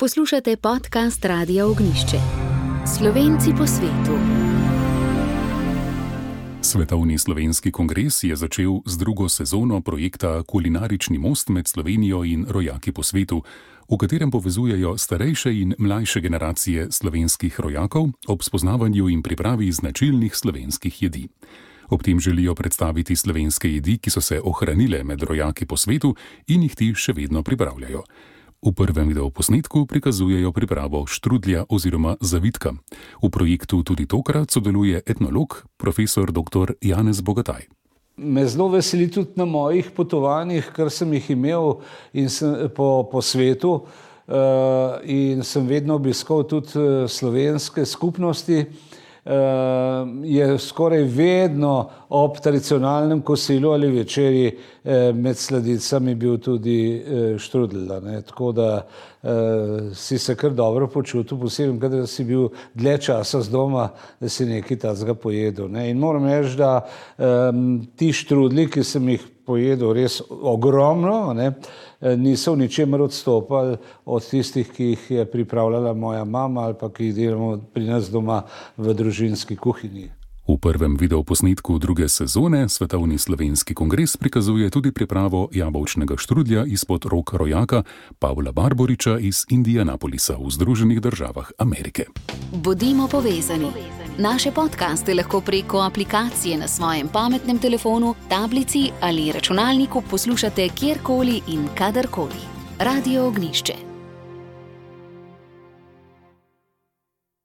Poslušate podcast Radia Ognišče. Slovenci po svetu. Svetovni slovenski kongres je začel z drugo sezono projekta Kulinarični most med Slovenijo in rojaki po svetu, v katerem povezujejo starejše in mlajše generacije slovenskih rojakov ob spoznavanju in pripravi značilnih slovenskih jedi. Ob tem želijo predstaviti slovenske jedi, ki so se ohranile med rojaki po svetu in jih ti še vedno pripravljajo. V prvem videoposnetku prikazujejo pripravo štrudlja oziroma zavitka. V projektu tudi tokrat sodeluje etnolog, profesor dr. Janez Bogataj. Me zelo veseli tudi na mojih potovanjih, kar sem jih imel sem, po, po svetu uh, in sem vedno obiskal tudi eh, slovenske skupnosti. Uh, je skoraj vedno ob tradicionalnem kosilu ali večerji eh, med sladicami bil tudi eh, štrudel. Tako da eh, si se kar dobro počutil, posebej, kadar si bil dlje časa z doma, da si nekaj tazga pojedel. Ne? In moram reči, da eh, ti štrudli, ki sem jih pojedel res ogromno, ne, niso v ničemer odstopali od tistih, ki jih je pripravljala moja mama ali pa ki jih delamo pri nas doma v družinski kuhinji. Prvem videoposnetku druge sezone Svetovni slovenski kongres prikazuje tudi pripravo jabolčnega štrudlja izpod rok rojaka Pavla Barboriča iz Indianapolisa v Združenih državah Amerike. Bodimo povezani. Naše podkaste lahko preko aplikacije na svojem pametnem telefonu, tablici ali računalniku poslušate kjerkoli in kadarkoli. Radio Ognišče.